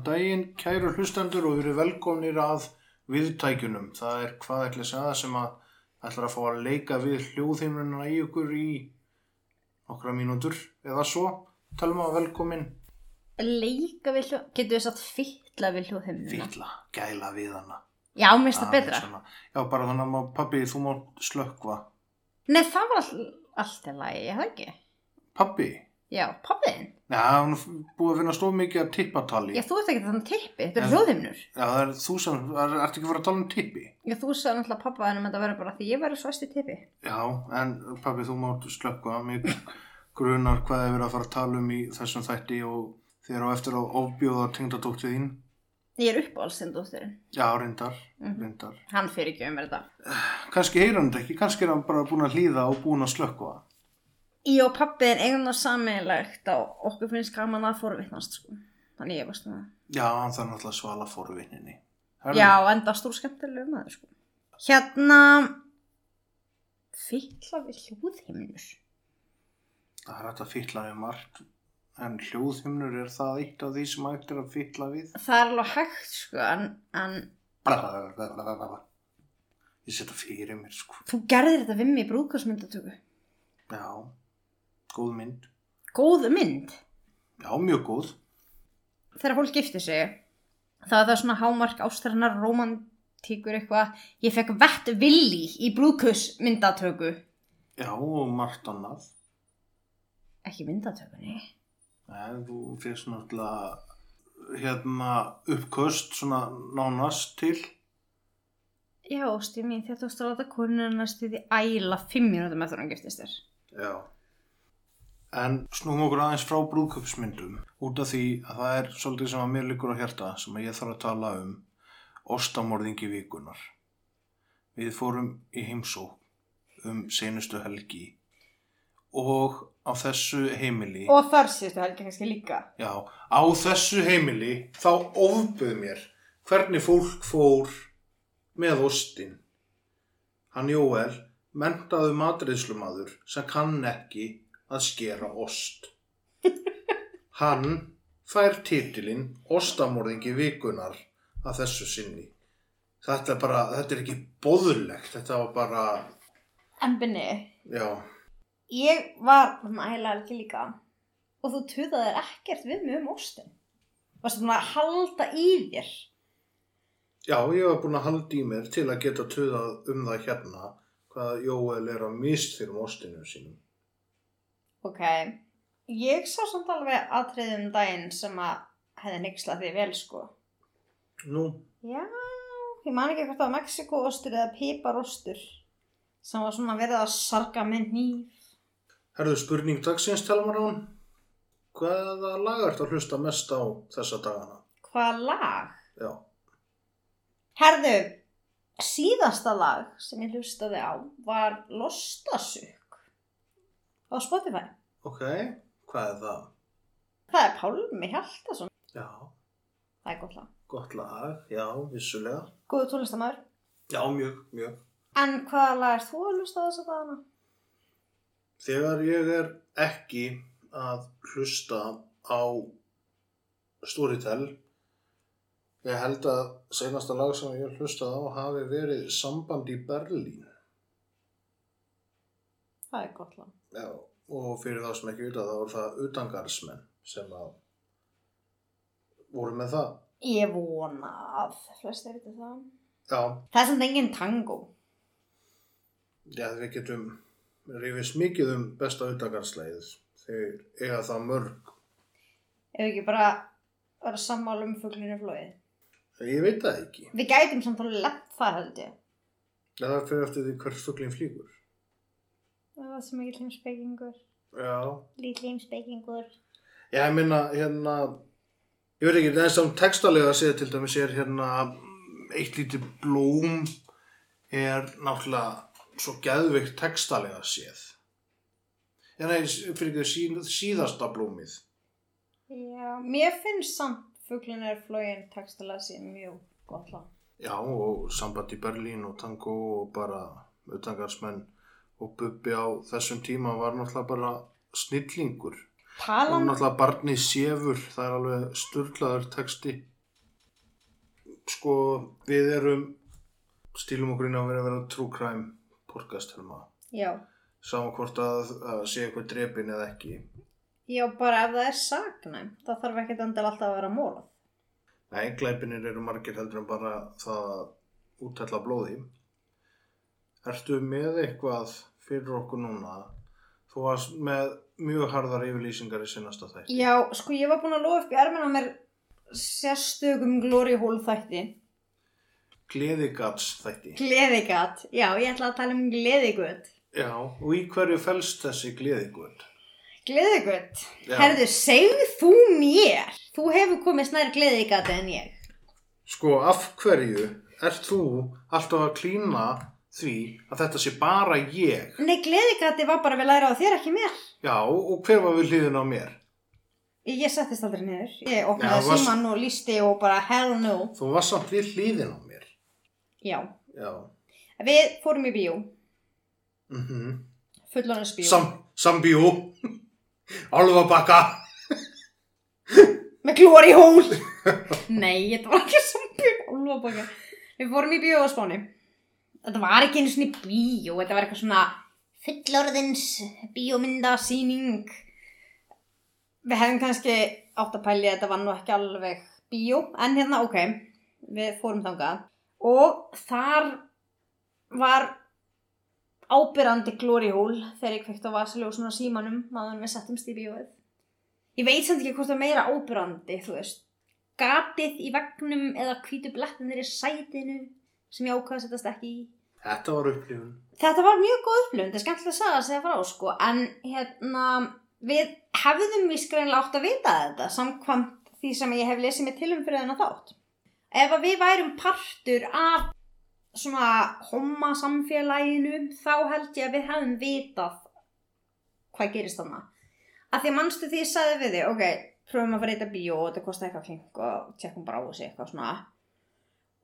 Góðan daginn, kæru hlustendur og verið velkomnir að viðtækjunum. Það er hvað ætla að segja sem að ætlar að fá að leika við hljóðheimlununa í ykkur í nokkra mínútur eða svo. Talum að velkomin Leika við hljóð, getur við satt fytla við hljóðheimuna? fýlla, gæla við hana. Já, mér finnst það Aðeins betra. svona. Já, bara þannig að má- pabbi, þú mátt slökkva. Nei, það var all, allt í lagi, ég það ekki. Pabbi? Já, pappiðin. Já, hún er búið að finna stof mikið af tippatali. Já, þú ert ekki þannig tippi, þetta er hljóðheimnur. Já, það er þú sem, er, ertu ekki að fara að tala um tippi? Já, þú sagði náttúrulega pappaðin um þetta verður bara því ég verður svast í tippi. Já, en pabbi, þú mátt slökkva. Mig grunar hvað er verið að fara að tala um í þessum þætti og þér á eftir að ofbjóða tengdadóttið þín. Ég er uppáhaldstindóttirinn. Já, reyndar, Mhm. reyndar. Hann fyrir ekki um þetta. Kannski heyra hann þetta ekki, kannski er hann bara búin að hlýða og búin að slökkva. Ég og pappiðin eigum það sammeilegt og okkur finnst gaman að forvittnast, sko. Þannig ég varst það. Já, hann þarf náttúrulega að svala forvinninni. Já, enda stór skemmtilegu maður, sko. Hérna, fytla við hljóðheimnur. Það er hægt að fylla við margt, en hljóðhimnur er það eitt af því sem hægt er að fylla við. Það er alveg hægt, sko, en, en. Ég setja fyrir mér, sko. Þú gerðir þetta við mig í brúðkastmyndatöku. Já, góð mynd. Góð mynd. Já, mjög góð. Þegar fólk giftir sig, það er það svona hámark ástæðanar romantíkur eitthvað. Ég fekk vett villi í brúðkastmyndatöku. Já, og margt annað. Ekki myndatökunni. En þú fyrst náttúrulega hérna uppköst svona nánast til. Já, mín, þetta var stráta konuna næstu því æla fimm mínútum eftir að hann giftist þér. Já. En snúum okkur aðeins frá brúðköpsmyndum út af því að það er svolítið sem að mér liggur á hjarta sem að ég þarf að tala um ostamorðingi vikunar. Við fórum í heimsók um senustu helgi og á þessu heimili Og þar síðustu helgi kannski líka. Já, á þessu heimili þá ofbuð mér hvernig fólk fór með ostin. Hann Jóel, mentaðu matreiðslumadur sem kann ekki að skera ost. Hann fær titilinn Ostamorðingi vikunar að þessu sinni. Þetta er bara, þetta er ekki boðulegt, þetta var bara, En binni, já, ég var um æla helgi líka og þú tuðaðir ekkert við mig um óstin. Varstu búin að halda í þér. Já, ég var búinn að halda í mér til að geta töðað um það hérna hvað Jóel er að mistfyrum ostinu sínum. Ok, ég sá samt alveg atriðum daginn sem að hefði nixlað því vel sko. Nú, Já, ég man ekki hvort var Mexikoostur eða piparostur sem var svona verið að sarga með nýf. herðu spurning dagsins telmar án. Hvaða lag ert að hlusta mest á þessa dagana? Hvað lag? Já, Herðu, síðasta lag sem ég hlustaði á var Lostasuk á Spotify. ok, hvað er það? Það er Pálmi Hjaltason. Já, Það er gott lag. gott lag, já, vissulega. Góðu tónlistamæður. Já, mjög, mjög. En hvaða lag er þú að hlusta á þessa dagana? Þegar ég er ekki að hlusta á Storytel, ég held að seinasta lag sem ég hlustað á hafi verið Samband í Berlín. Það er gott lag. Já, og fyrir þá sem ekki vita þá voru það utangarsmenn sem að voru með það. Ég vona að flestir veitir það. Já, Það er samt engin tango. já við getum rifist mikið um besta utangarsleið þegar eiga það mörg. Ef ekki bara vera sammála um fuglinu flóið. Ég veit það ekki. Við gætum samt alveg lett það held ég. Það fyrir eftir því hvert fuglinn flýgur. Það var sem ekki heimspekingur. Já, Lítið heimspekingur. Já, ég meina, hérna, ég veit ekki, það er samt textalega að segja til dæmis er hérna, eitt lítið blóm er náttúrulega svo geðveikt textalega séð. Já, nei, fyrir ekki síð, síðasta blómið. Já, mér finnst samt fuglin er flógin textalega sér mjög gott lag. Já, og samband í Berlín og tango og bara utangarsmenn og Bubbi á þessum tíma var náttúrulega bara snillingur. Og Talan, náttúrulega barnið séfur, það er alveg sturglaður texti. Sko, við erum, stílum okkur inn á að vera að vera true crime podcast, helma. Saman hvort að, að sé eitthvað drepin eða ekki. Já, bara ef það er saknæm, það þarf ekkert endal alltaf að vera mólað. Nei, glæpinir eru margir heldur en bara það að útella blóði. Ertu með eitthvað fyrir okkur núna? Þú varst með mjög harðar yfirlýsingar í sinnasta þætti. Já, sko ég var búin að lofa upp í ermina mér sérstökum glory hole þætti. Gleðigats þætti. Gleðigat, já, ég ætla að tala um gleðigutt. Já, og í hverju felst þessi? Gleðigutt, Já. herðu, segð þú mér, þú hefur komið snær gleðigati en ég. Sko, af hverju ert þú alltaf að klína því að þetta sé bara ég? Nei, gleðigati var bara við læra á þér ekki mér. Já, og hver var við hliðin á mér? Ég settist aldrei niður. Ég opnaði varst- síman og lísti og bara hell no. Þú var samt við hliðin á mér. Já, Já. við fórum í bíó, Mm fullonins bíó. Sam, sambíó. Álfabakka. Með glory hole. Nei, þetta var ekki sambíó. Álfabaka. Við fórum í bíó á Spáni. Þetta var ekki einu svona bíó, þetta var eitthvað svona fullorðins bíómyndasýning. Við hefðum kannski átt að pæli að þetta var nú ekki alveg bíó, en hérna, ok, við fórum þangað. Og þar var ábyrrandi glory hole þegar ég kveikt á vasaljósun á símanum maður við settumst í bíóið. Ég veit samt ekki hvort það er meira ábyrrandi, þú veist. Gatið í vegnum eða hvítu blettinir í sætinu sem ég ákvaði að setjast ekki í. Þetta var upplifun. Þetta var mjög góð upplifun, þetta er skemmtilega að sagða að segja frá, sko, en hérna, við hefðum við skreinlega átt að vita þetta, samkvæmt því sem ég hef lesið mig til um fyrir þennan þátt. Ef að við værum partur af svona homma samfélaginu, þá held ég að við hefðum vitað hvað gerist þarna. Að því að mannstu því ég sagði við þig, ok, pröfum að fara í þetta bíó og þetta kosti eitthvað klink og tjekkum bara á þessu eitthvað svona.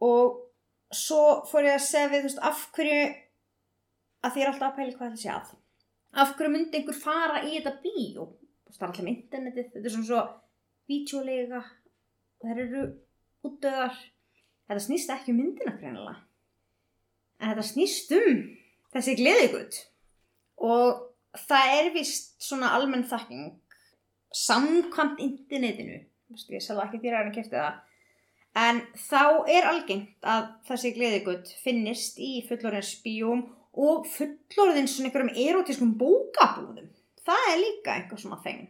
Og svo fór ég að segja við, þú veist, af hverju, að því er alltaf að pæla hvað þetta sé að. Af hverju myndi einhver fara í þetta bíó? Það er alltaf með internetið, þetta er svona svo vítjólega, þær eru útdöðar. Þetta snýst ekki um myndina greinilega. En þetta snýst um þessi gleðigutt. Og það er vist svona almenn þekking samkvæmt internetinu. Ég selða ekki þér að hann kefti það. En þá er algengt að þessi gleðigutt finnist í fullorðins bíóm og fullorðins svona einhverjum erotískum bókabúðum. Það er líka einhver svona þeng.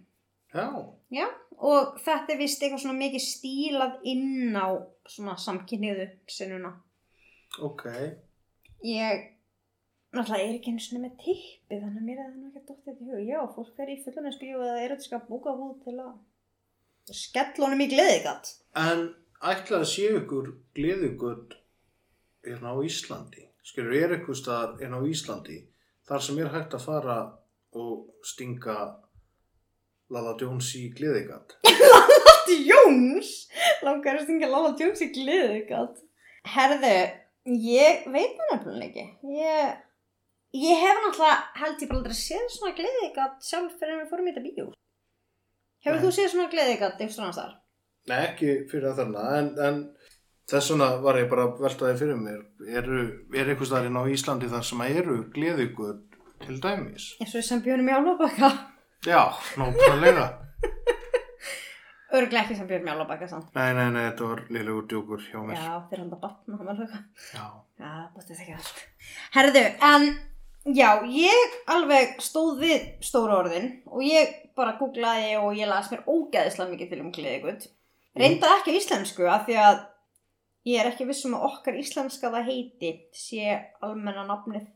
Já. Já, og þetta er vist eitthvað svona mikið stílað inn á svona samkynniðu sinnuna. Ok. Ég náttúrulega er ekki einu svona með tippi þannig að mér er það nú ekki dótt þetta í hug. Já, fólk er í fullorðins bíó eða erotíska bókabúð til að skella honum í gleðigatt. En ætla að sé ykkur gleðigutt hérna á Íslandi. Skilur, er eitthvað staðar hérna á Íslandi þar sem er hægt að fara og stinga Lala Jones í gleðigatt. Latti Jóns langar að stinga Lala Jóns í gleðigatt. Herðu, ég veit það nefnilega ekki. Ég, ég hef náttúrulega held ég bara aldrei séð svona gleðigatt sjálf fyrir en við fórum í þetta bíó. Hefur Nei. þú séð svona gleðigatt einhvers annars þar? Nei, ekki fyrir að þarna, en, en þess vegna var ég bara að velta því fyrir mér. Eru, er staðar hérna á Íslandi þar sem eru gleðigutt til dæmis? Eins og sem björnum í álfabakka. Já, nákvæmlega. Örglega ekki sem björnum í álfabakka samt. Nei, nei, nei, þetta var liðlegur djúkur hjá mér. Já, þeir handa batna, það var hluka. Já. Já, þetta ekki allt. Herðu, en já, ég alveg stóð við stóra orðin og ég bara googlaði og ég las mér ógeðislega mikið til um gleðigutt. Reyndar ekki á íslensku af því að ég er ekki vissum að okkar íslenska það heiti sé almenna nafnið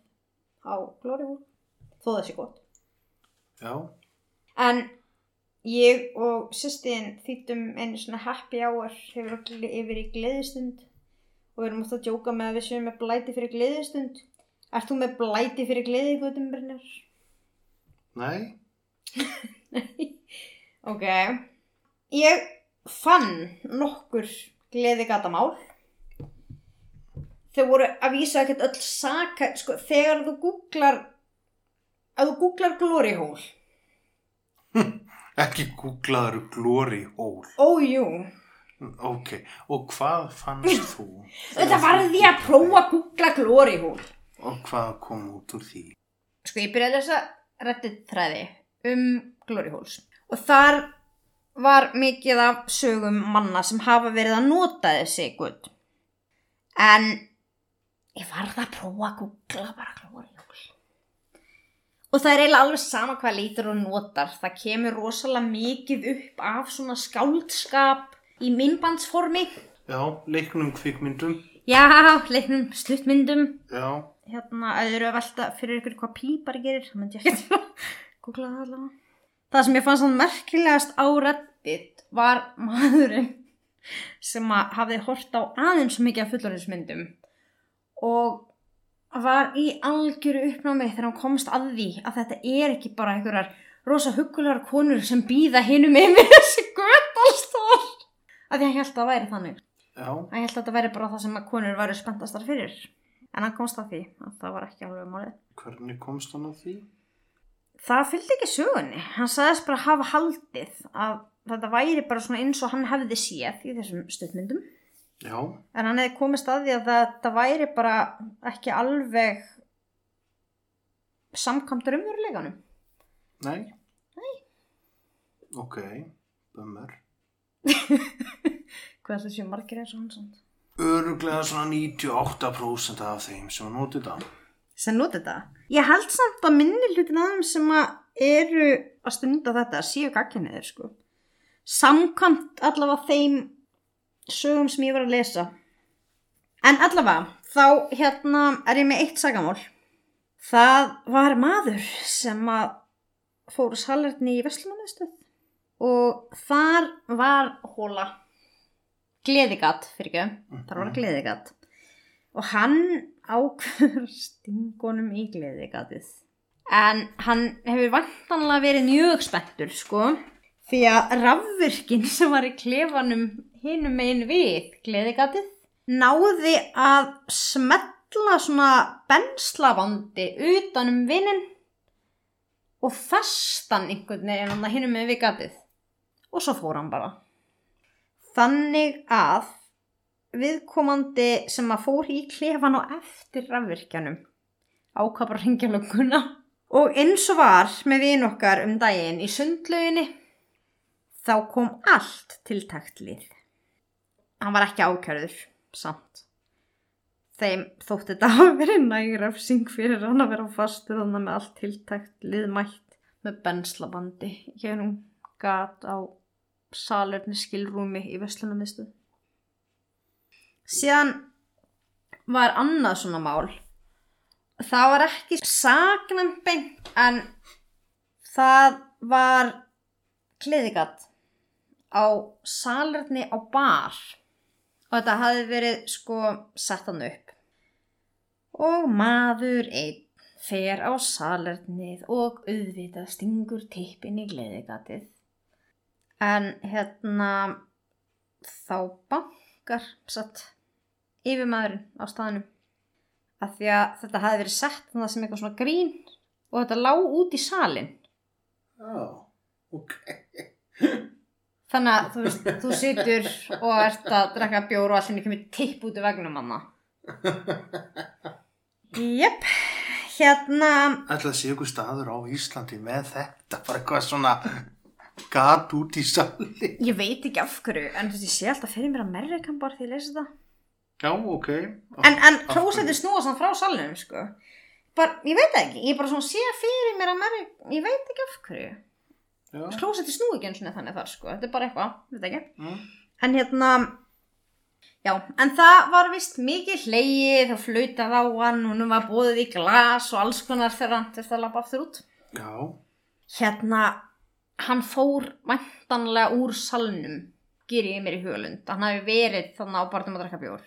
á Glorywood. Þó það sé gott. Já. En ég og sýstin þýttum einu svona happy hour hefur okkur yfir í gleðistund og við erum ofta að djóka með að við séum með blæti fyrir gleðistund. Ert þú með blæti fyrir gleði, Guðumbrinnar? Nei, Ok. Ég fann nokkur gleðigatamál. Þau voru að vísa ekkert öll saka, sko, þegar þú googlar, að þú googlar glory hole. ekki googlaður glory hole. Ójú. Ok, og hvað fannst þú? Þetta varði ég að prófa að googla glory hole. Og hvað kom út úr því? Sko, ég byrjaði að lesa reddit þræði um glory holes. Og þar var mikið af sögum manna sem hafa verið að nota þessi gutt. En ég varð að prófa að googla bara glory hole. Og það er eiginlega alveg sama hvað lítur og notar. Það kemur rosalega mikið upp af svona skáldskap í minnbandsformi. Já, leiknum kvikmyndum. Já, leiknum stuttmyndum. Já, Hérna, að þið eru að velta fyrir ykkur hvað pípari gerir, það myndi ég ekki að googla það allavega. Það sem ég fannst hann merkilegast á Reddit var maðurinn sem að hafði hort á aðeins mikið af fullorðismyndum og var í algjöru uppnámi þegar hann komst að því að þetta er ekki bara einhverjar rosa huggulegar konur sem býða hinum yfir þessi göttalstór. Að því hann held að það væri þannig. já, Hann held að þetta væri bara það sem konur væri spenntastar fyrir. En hann komst að því að það var ekki alveg málið. hvernig komst hann að því? Það fylgdi ekki sögunni. Hann sagðist bara hafa haldið að þetta væri bara svona eins og hann hefði séð í þessum stuttmyndum. Já, En hann hefði komist að því að þetta væri bara ekki alveg samkvæmt raunveruleikanum. nei. Nei. Ok, bömmur. Hvað ætla þessi margir eins og hann samt? Öruglega svona 98% af þeim sem notið það. Sem nota þetta. Ég held samt að minni hlutin þeim sem að eru að stunda þetta séu gagginniðir sko. Samkvæmt allavega þeim sögum sem ég var að lesa. En allavega, þá hérna er ég með eitt sagamál. Það var maður sem að fór salerni í Vestlunarmiðstöð og þar var hóla gleðigat fyrir ekki, þar var gleðigat og hann ákveður stingunum í gleðigatið. En hann hefur vantanlega verið mjög spenntur, sko, því að rafvirkinn sem var í klefanum hinum megin við gleðigatið náði að smetla svona benslavandi utan um vinnin og festan einhvern veginn hinum megin við gatið. Og svo fór hann bara. Þannig að viðkomandi sem að fór í klefan á eftir rafvirkjanum ákvað bara að ringja lögguna og eins og var með vin okkar um daginn í sundlauginni þá kom allt tiltækt lið. Hann var ekki ákjörður samt. Þeim þótti þetta að vera nærafsing fyrir hann að vera fastur þannig með allt tiltækt lið mætt með benslabandi hér hún gat á salerni skilrúmi í Vestlunarmiðstöð síðan var annað svona mál. Það var ekki saknam beint en það var kliðigat á salerni á bar. Og þetta hafði verið sko sett hann upp. Og maður einn fer á salernið og auðvitað stingur tippin í gleðigatið en hérna þá bankar satt yfirmaðurinn á staðnum af því að þetta hafi verið sett þannig sem eitthvað svona grín og þetta lá út í salin Já, ok. þannig að þú veist, þú situr og ert að drekka bjór og allir kemur tipp út í vegnum manna Jep, hérna Ætla að sé ykkur staður á Íslandi með þetta, bara eitthvað svona gat út í sali. ég veit ekki af hverju en þú veist, ég sé alltaf fyrir mér að Amerikan bara því að lesa þetta Já, ok. en, en klósetti snúa samt frá salnum sko. bara, ég veit ekki, ég bara svona sé fyrir mér að Amerikan, ég veit ekki af hverju. Klósetti snúi ekki eins og þannig þar sko, þetta er bara eitthvað, veit ekki. Mm. En hérna, já, en það var vist mikið hleið og flautað á hann og nú var bóðið í glas og alls konar þegar hann til að lappa aftur út. já, Hérna, hann fór vantanlega úr salnum ger ég mér í hugalund hann hafi verið þannig á barnum að drakka bjór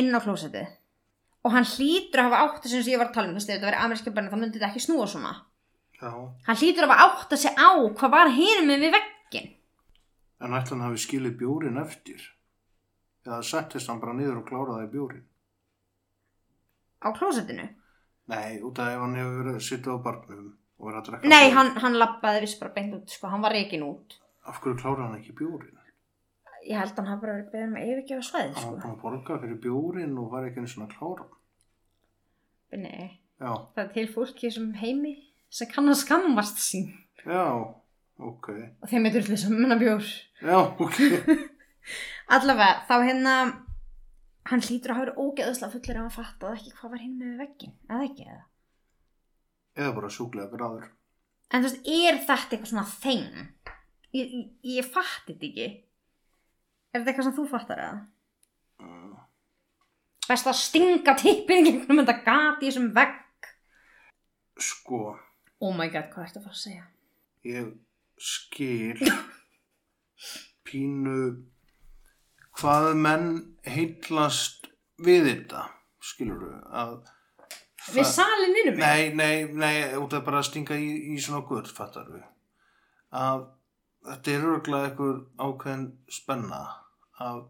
inn á klósettið og hann hlýtur að hafa átt sem ég var að tala um, veist, ef þetta verið ameríska börn þá myndi þetta ekki snúa svona Já. hann hlýtur að hafa átt að segja á hvað var hinum með við veggin En ætla hann hafi skilið bjórin eftir. Eða settist hann bara niður og kláraði bjórin. á klósettinu Nei, út af ef hann hefur verið að sitja á barnum og verið að drekka nei, hann, hann lappaði viss bara beint út sko, hann var reikin út Af hverju kláraði hann ekki bjórin? Ég held að hann hafa bara verið beðin um að yfirgefa svæði Hann sko. var búin að borga fyrir bjórin og var ekki einu svona klára. nei, Já, það er til fólki sem heimi sem kann að skammast sín já, ok. og þeim er drullið sem munna bjór Já, ok. allavega, þá hérna hann hlýtur að hafa verið ógeðslega fullir ef hann fattaði ekki hvað var hinn með veggin eða ekki eða Eða bara sjúklega gráður. en þú veist, er þetta eitthvað svona þeng ég, ég, ég fatti þetta ekki er þetta eitthvað sem þú fattar eða? Mm. best að stinga tippin í gegnum þetta gat í þessum vegg. Sko, oh my god, hvað ertu að fara að segja? Ég skil. Pínu hvað menn heitlast við þetta, skilur að við salin innum mig? Nei, nei, nei, út af bara að stinga í, í svona gull, fattar við. Að þetta er örgulega einhver ákveðin spenna að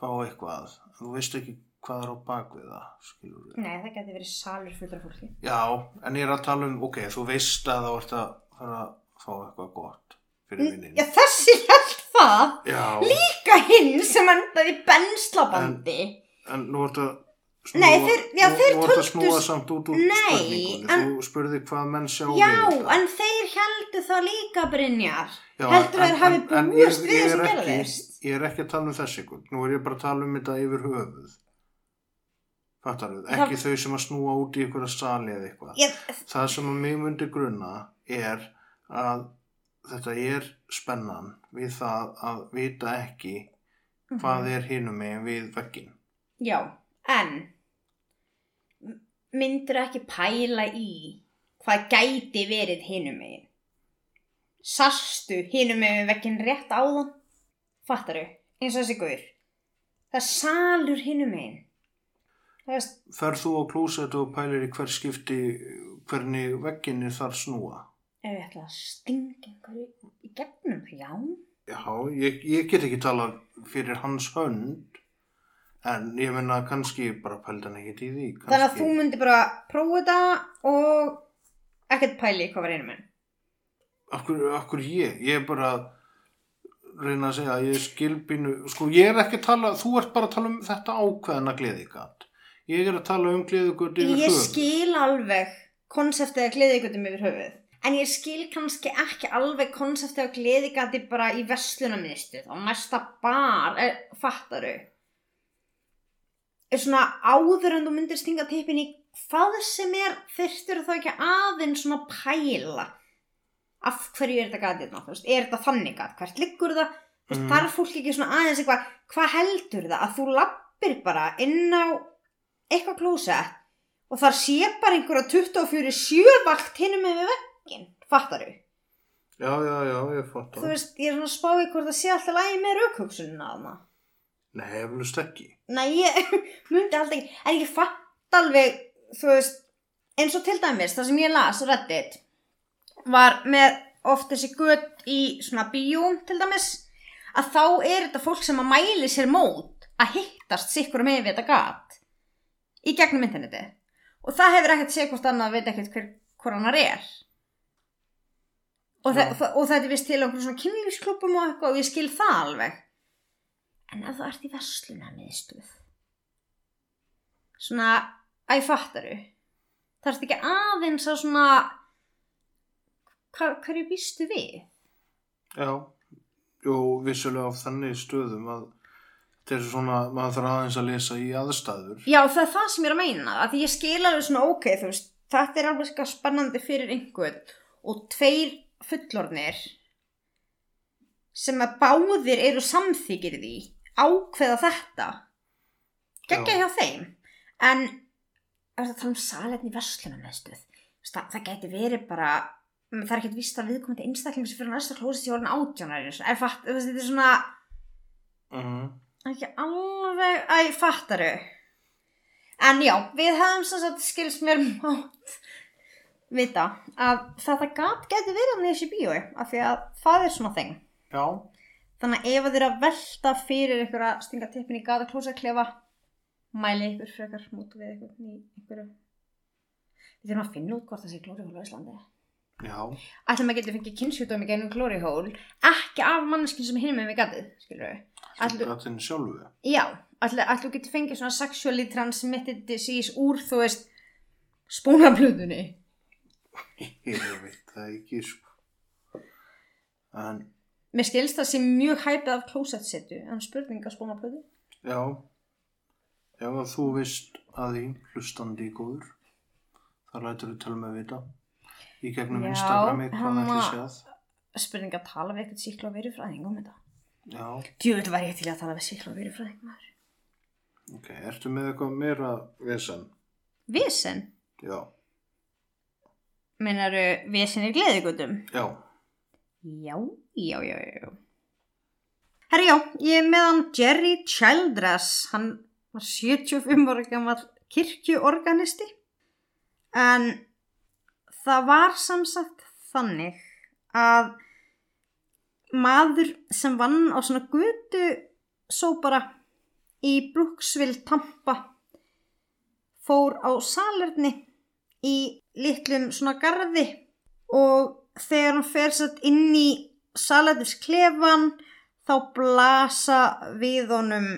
fá eitthvað. Þú veist ekki hvað er á bakvið það, skilur við. nei, það geti verið salur fullra fólki Já, en ég er að tala um, ok, þú veist að þá ert að fara að fá eitthvað gott fyrir vinnin. já, þessi held það Já, líka hinn sem endaði í benslabandi en nú ertu að Nei, þeir- já, þeir Nú ertu að töldu- snúa samt út úr Nei, spurningunni. en- Þú spurði hvað menn sjá Já, við þetta. en þeir heldu það líka Brynjar. Já, Heldur þeir hafi búist við ég þessu ekki- gerðist? Ég er ekki að tala um þessi. Nú er ég bara að tala um þetta yfir höfuð. Fattar? Það- Ekki þau sem að snúa út í ykkur að sali eða eitthvað. Ég, Það sem að mig myndi grunna er að þetta er spennan við það að vita ekki hvað er hinum megin við veggin. já, en myndur ekki pæla í hvað gæti verið hinum megin? Sastu hinum megin vekkin rétt á það? Fattaru, eins og þessi guður. Það salur hinum megin. Ferð þú á klósett og pælir í hver skipti hvernig veggin er þar snúa? ef ég ætla að stinga einhverju í gegnum, já. Já, ég, ég get ekki talað fyrir hans hönd en ég menna kannski bara pældi hann ekkert í því kannski, Þannig að þú myndir bara prófa þetta og ekkert pæli hvað var hinum megin. Akkur, akkur ég, ég er bara reyna að segja að ég skilbínu sko ég er ekki að tala, þú ert bara að tala um þetta ákveðna gleðigat ég er að tala um gleðigat yfir Ég höfuð skil alveg konseptið að gleðigutum yfir höfuð. En ég skil kannski ekki alveg konseptið að gleðigati bara í verslunarministuð og næsta bar, er, fattaru. Er svona áður en þú myndir stinga tippin í hvað sem er þyrstur þá ekki aðeins svona pæla af hverju er þetta gatið þú veist, er þetta þannig gat, hvert liggur það Mm. þarf fólk ekki svona aðeins eitthvað hvað heldur það, að þú lappir bara inn á eitthvað klósett og þar sé bara einhverja 24-7 vakt hinum með veggin, fattar þú? já, já, já, ég fatt Þú veist, ég er svona að spá í hvort það sé alltaf lægi með raukhugsunina að það. Nei, eflust ekki Nei, ég myndi alltaf ekki, en ég fatt alveg, þú veist, eins og til dæmis, það sem ég las Reddit, var með oft þessi gött í svona bíó, til dæmis, að þá er þetta fólk sem að mæli sér mót að hittast sikkur með við þetta gat í gegnum interneti. Og það hefur ekkert séð hvort annað að veit ekkert hver, hver annar er. Og, þa Já. og þetta er vist til okkur svona kynlífsklubum og eitthvað og ég skil það alveg. En ef þú ert í versluna miðstuð, svona, æ, fattaru, það ert ekki aðeins að svona, hva, hverju býstu við? já, jú, vissulega á þannig stöðum að þetta er svona, maður þarf aðeins að lesa í aðstæður. Já, það er það sem ég er að meina, að ég skil alveg svona, ok, þú veist, þetta er alveg sko spennandi fyrir einhvern og tveir fullornir sem að báðir eru samþykir því ákveða þetta. Geggja hjá þeim. En það tala um salefni verslunarmeðstuð það, það gæti verið bara mm, það er ekkert vist að viðkomandi einstakling sem fyrir næsta klósið til orðin átjánar er fatt, þetta er svona Mhm. ekki alveg, æ, fattaru. En já, við hefðum sem sagt skilst mér mátt vita að þetta geti verið í þessu bíói af því að það er svona þeng Já, þannig að ef þið eru að velta fyrir ykkur að stinga tippin í gata klósaklefa mæli ykkur frekar mútu við ykkur í ykkur við þurfum að finna út hvort það sé klórihól á Íslandi. Ætlum að geta fengið kynnsjúdómi gennum klórihól ekki af manneskinn sem hinum með við gatið skilur við að þú getur fengið svona sexually transmitted disease úr, þú veist, spónaplutunni. Ég veit það ekki, sko. En, Mér skilst það sem mjög hæpið af klósettsetu, en spurninga spónaplutu. já, ef að þú veist að því hlustandi góður, það lætur þú tala með vita. Í gegnum Instagrami hvað ætli var- séð. Spurninga að tala við eitthvað síkla og verið fræðing um þetta. Já, Djúvill væri ég til að tala við síkla og verið fræðing maður. ok, ertu með eitthvað meira vesen? Vesen? Já, Meinaru vesen í gleðigutum? já, Já, já, já, já. Herri, já, ég er með hann Jerry Childress. Hann var 75 ára gammal kirkjuorganisti. En það var samsagt þannig að maður sem vann á svona gutu sópara í Brooksville, Tampa fór á salerni í litlum svona garði og þegar hann fer satt inn í salætisklefan þá blasa við honum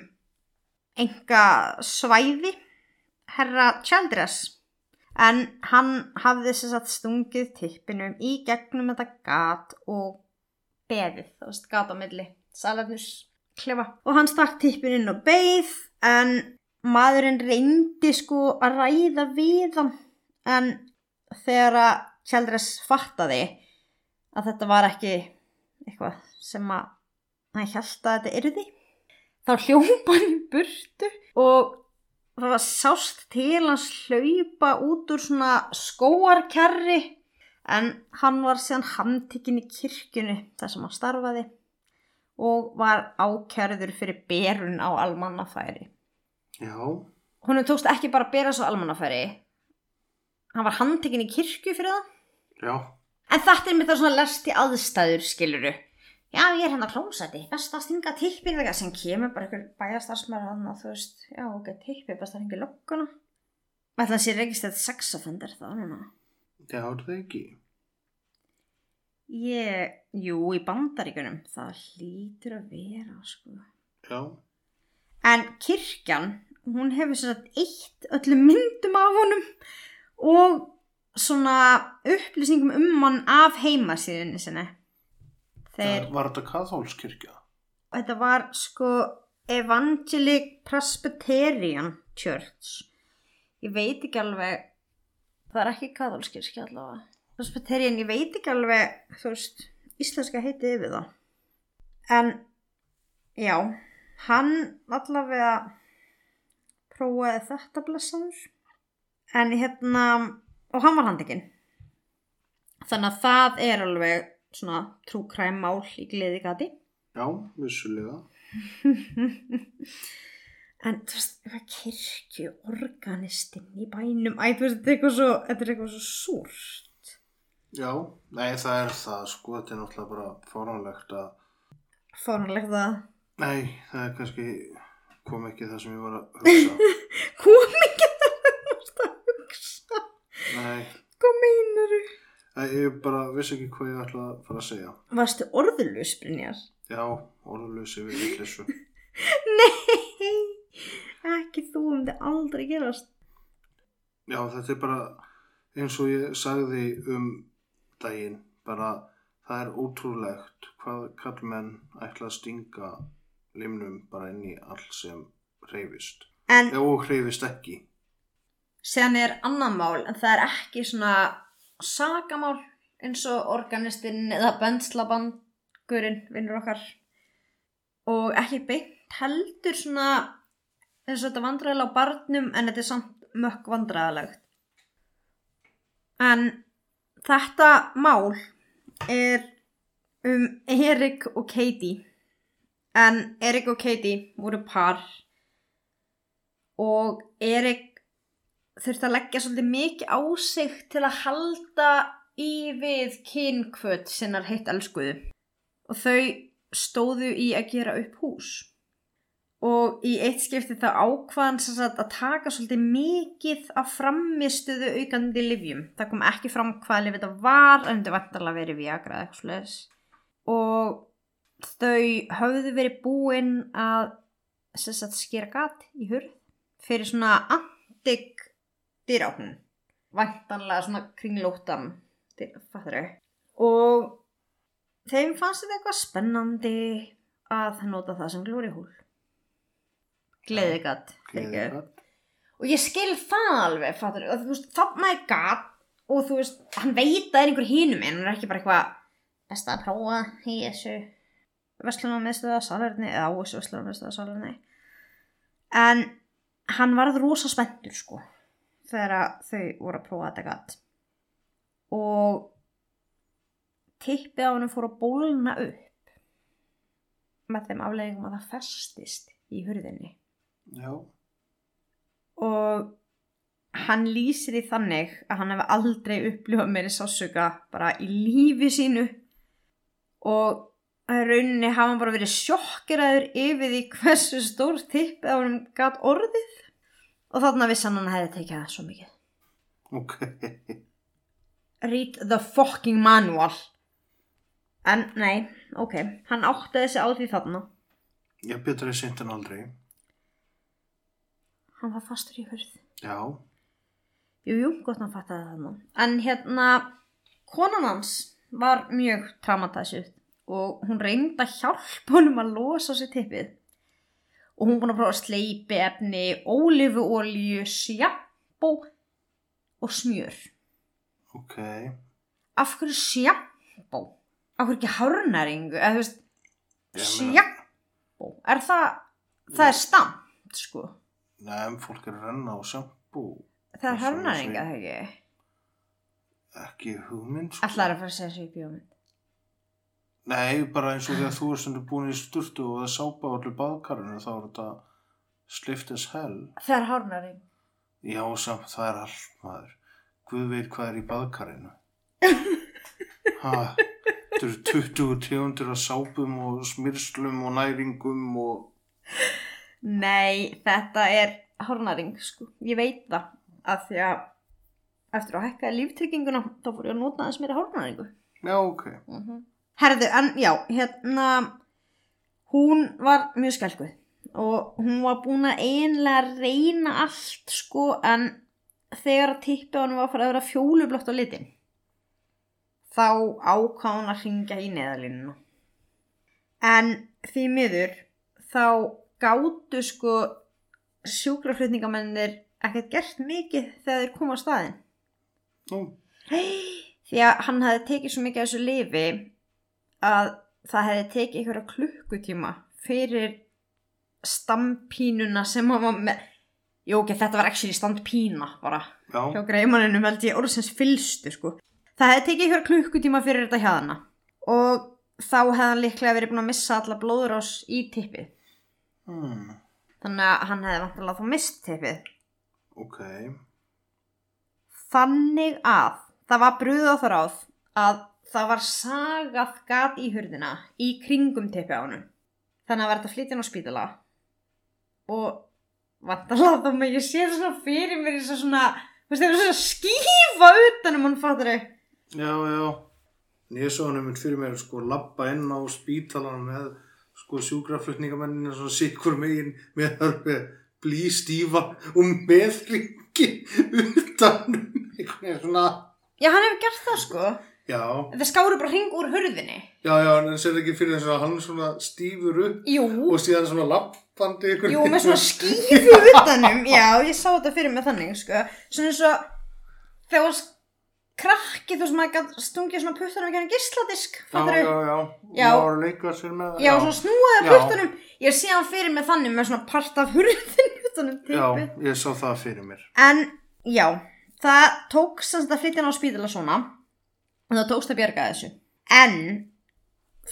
enga svæði herra Childress en hann hafði sér satt stungið tippinum í gegnum þetta gat og beðið, það varst gat á milli salætisklefa og hann stakk tippin inn og beið en maðurinn reyndi sko að ræða við hann. En þegar að Childress fattaði að þetta var ekki eitthvað sem að hann held að þetta yrði. Þá hljópa hann í burtu og það var sást til hans hlaupa út úr svona skóarkerri en hann var síðan handtikinn í kirkjunu þar sem hann starfaði og var ákjærður fyrir berun á almannafæri. Já, honum tókst ekki bara að bera svo almannafæri hann var handtekinn í kirkju fyrir það. Já, en þetta er mitt það svona lest í aðstæður skiluru já ég er hérna klósæti best að stinga tippin þegar sem kemur bara einhver bæjastarfsmæður hann og þú veist já ok tippi best að hengja lokkuna ætla að sé registrað sexoffender það núna? Já, er það ekki. ég, jú í bandaríkunum það hlýtur að vera sko. Já, En kirkjan, hún hefur sér að eitt öllum myndum af honum og svona upplýsingum um hann af heimasíðunni sinni. Þeir, það var þetta kathólskirkja. þetta var sko Evangelic Presbyterian Church. Ég veit ekki alveg, það er ekki katholskirkja allavega. Presbyterian, ég veit ekki alveg, þú veist, íslenska heiti yfir það. En, já, hann allavega prófaði þetta blessaður. En hérna, og hann var handekinn. Þannig að það er alveg svona trúkræmmál í gleði gati. Já, vissulega. En þú veist, eitthvað kirkju organistinn í bænum, æ, þú veist, þetta er eitthvað svo, þetta er eitthvað svo súrt. Já, nei það er það sko, þetta er náttúrulega bara fáránlegt að, Fórnulegt að, nei það er kannski, kom ekki það sem ég var að hugsa. kom ekki Nei, hvað meinaru? Nei, ég bara vissi ekki hvað ég ætla að fara að segja. Varstu orðurlaus, Brynjar? Já, orðulösi við villissu. Nei, ekki þú um þetta aldrei gerast. Já, þetta er bara eins og ég sagði um daginn, bara það er ótrúlegt hvað kallmenn ætla að stinga limnum bara inn í allt sem reyfist. En Og reyfist ekki. Sen er annan mál, en það er ekki svona sagamál eins og organistinn eða bönslabangurinn, vinnur okkar. Og ekki beint heldur svona eins og þetta vandræðilega á barnum en þetta er samt mökk vandræðilegt. En þetta mál er um Erik og Katie. En Erik og Katie voru par og Erik þurfti að leggja svolítið mikið á sig til að halda í við kynkvöt sinnar heitt elskuðu. Og þau stóðu í að gera upp hús. Og í eitt skipti þá ákvaðan að taka svolítið mikið af framistuðu aukandi livjum. Það kom ekki fram hvaða liv þetta var en þetta vantarlega verið viagra eða eitthvað slags. Og þau höfðu verið búin að sagt skera gat í hurð fyrir svona antik dýráknum. Vantanlega svona kringlóttan, fattur þau. Og þeim fannst þetta eitthvað spennandi að nota það sem glóri húl. Gleði gat. Gleðigat. Og ég skil það alveg, fattur þau. Þú veist, þarna er gat og þú veist, hann veit að það er einhver hinum en hann er ekki bara eitthvað best að prófa í þessu vestlunum meðstöða salerni eða á þessu vestlunum meðstöða salerni. En hann varð rosa spenntur sko þegar þau voru að prófa þetta gatt og tippið á hann fór að bólna upp með þeim afleggingum að það festist í hurðinni. Já. og hann lýsir í þannig að hann hefði aldrei upplifað meiri sásuga bara í lífi sínu. Og rauninni hafa hann bara verið sjokkeraður yfir því hversu stór tippið á hann gat orðið og þarna vissi hann hefði tekið það svo mikið. Ok. read the fucking manual. En nei, ok. Hann áttaði sig á því þarna. Ég betur að seint en aldrei. hann var fastur í hurð. Já. jú, jú, gott hann fattaði það þarna. En hérna, konan hans var mjög traumatæsið og hún reyndi að hjálpa honum að losa sér tippið og hún búin að prófa sleipi efni, ólífuolju, sjampó og smjör Ok. af hverju sjampó? af hverju ekki hárnæringu? eða þú veist, sjampó er það, það er stamt sko, Nei, en fólk er renna á sjampú. það er er hárnæringa það ekki Ekki hugmynd, sko. allar að fara að segja í bjómynd Nei, bara eins og þegar þú er sem er búin í sturtu og það sápa á allir baðkarinu þá er þetta slift as hell. það er hárnæring Já, samt það er allt, maður. Guð veit hvað er í baðkarinu. Ha, þetta eru 20 tegundir af sápum og smyrslum og næringum og... Nei, þetta er hárnæring, sko. Ég veit það að því að eftir að hækka líftrygginguna þá fór ég að nota þess meira hárnæringu. Já, ok. Herðu, en já, hérna, hún var mjög skelkuð og hún var búin að einlega reyna allt, sko, en þegar að tippi á henni var að fara að vera fjólublótt á litin, þá ákvað hún að ringja í neðalínuna. En því miður, þá gátu, sko, sjúkraflutningamennir ekkert gert mikið þegar þeir koma á staðinn Nú, því að hann hefði tekið svo mikið af þessu lifi að það hefði tekið einhverja klukkutíma fyrir stampínuna sem hann var með Jú, ok, þetta var actually stampína bara. Já, hjá greimanninum held ég orðsins fylstu sko. Það hefði tekið einhverja klukkutíma fyrir þetta hjaðana og þá hefði hann líklega verið búin að missa alla blóðurás í tippið. Hmm, þannig að hann hefði vantilega þá mist tippið. Ok. Þannig að það var brúð á það ráð að það var sagað gat í hurðina í kringum teppi á honum. Þannig að verða að flytja hann á spítala og vantarlega þá með ég sé svona fyrir mér eins og svona, svona skífa utanum hann fattur þau. Já, já. Ég svo hann um fyrir mér sko lappa inn á spítalan með sko sjúkraflutningamennina svona sikkur megin með hörfið blístífa og með ringi utan um einhvern veginn svona Já, hann hefur gert það sko. Já, Það skáru bara hring úr hurðinni. já, já, en sér ekki fyrir þess að hann svona stífur upp Jú, og síðan svona lappandi einhvern jú, með svona skífu utanum. Já, ég sá þetta fyrir mig þannig, sko. Svona eins og þegar þú varst krakki, þú maður gæti stungið svona puttanum ekki hann gísladisk, Já, já, já, Já. og maður leika sér með það Já, svona snúaði Já. puttanum. Ég sé hann fyrir mig þannig með svona part af hurðin utanum Já, tippið. ég sá það fyrir mér En, já, það tók sem þetta að flytja hann á spítala svona en það tókst að bjarga þessu. En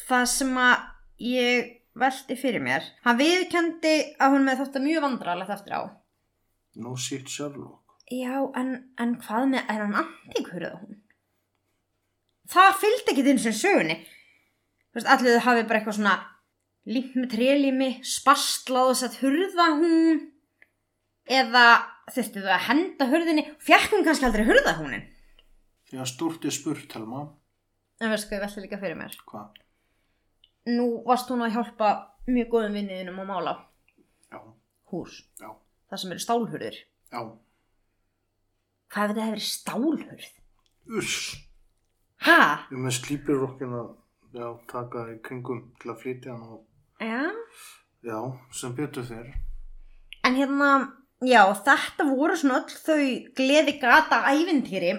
það sem að ég velti fyrir mér hann viðkendi að hún með þótt að mjög vandrarlegt eftir á. No shit Sherlock. já, en, en hvað með er hann antíkurða hún? Það fylgdi ekki þinn sem sögunni. Allir þau hafi bara eitthvað svona límt með trélími, spastlað og sett hurða hún eða þurftu þau að henda hurðinni? Fjekk hún kannski aldrei hurða húnin Já, stúrt er spurt, Telma. en veist hvað ég velti líka fyrir mér Hvað? nú varst hún að hjálpa mjög góðum vinniðinum að mála Já, hús já, það sem eru stálhurðir já. hvað ef þetta hefur stálhurð? Uss. ha? Ég með slípirrokkin að já, taka í kringum til að flytja hann og já já, sem betur þér. En hérna, já, þetta voru svona öll þau gleði gata ævintýri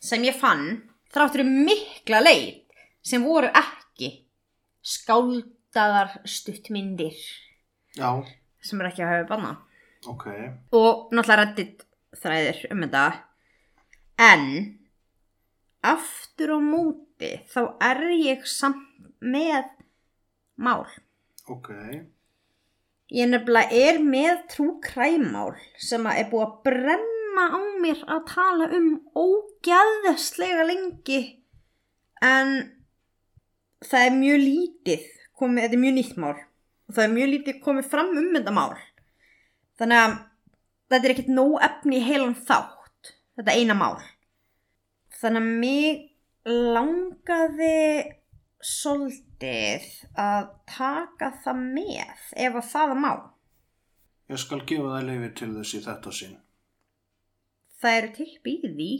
sem ég fann þráttur mikla leit sem voru ekki skáldaðar stuttmyndir Já, sem er ekki að hafa banna. ok. Og náttúrulega reddit þræðir um þetta. En aftur á móti þá er ég samt með mál. Ok, Ég nefnilega er með trúkræmál sem að er búið að brenna á mér að tala um ógæðslega lengi. En það er mjög lítið komið, þetta er mjög nýtt mál. Og það er mjög lítið komið fram um þetta mál. Þannig að þetta er ekkert nóg efni í heilan þátt þetta eina mál. Þannig að mig langaði svolítið að taka það með ef að það má. Ég skal gefa það leifi til þess í þetta sinn. Það eru til býði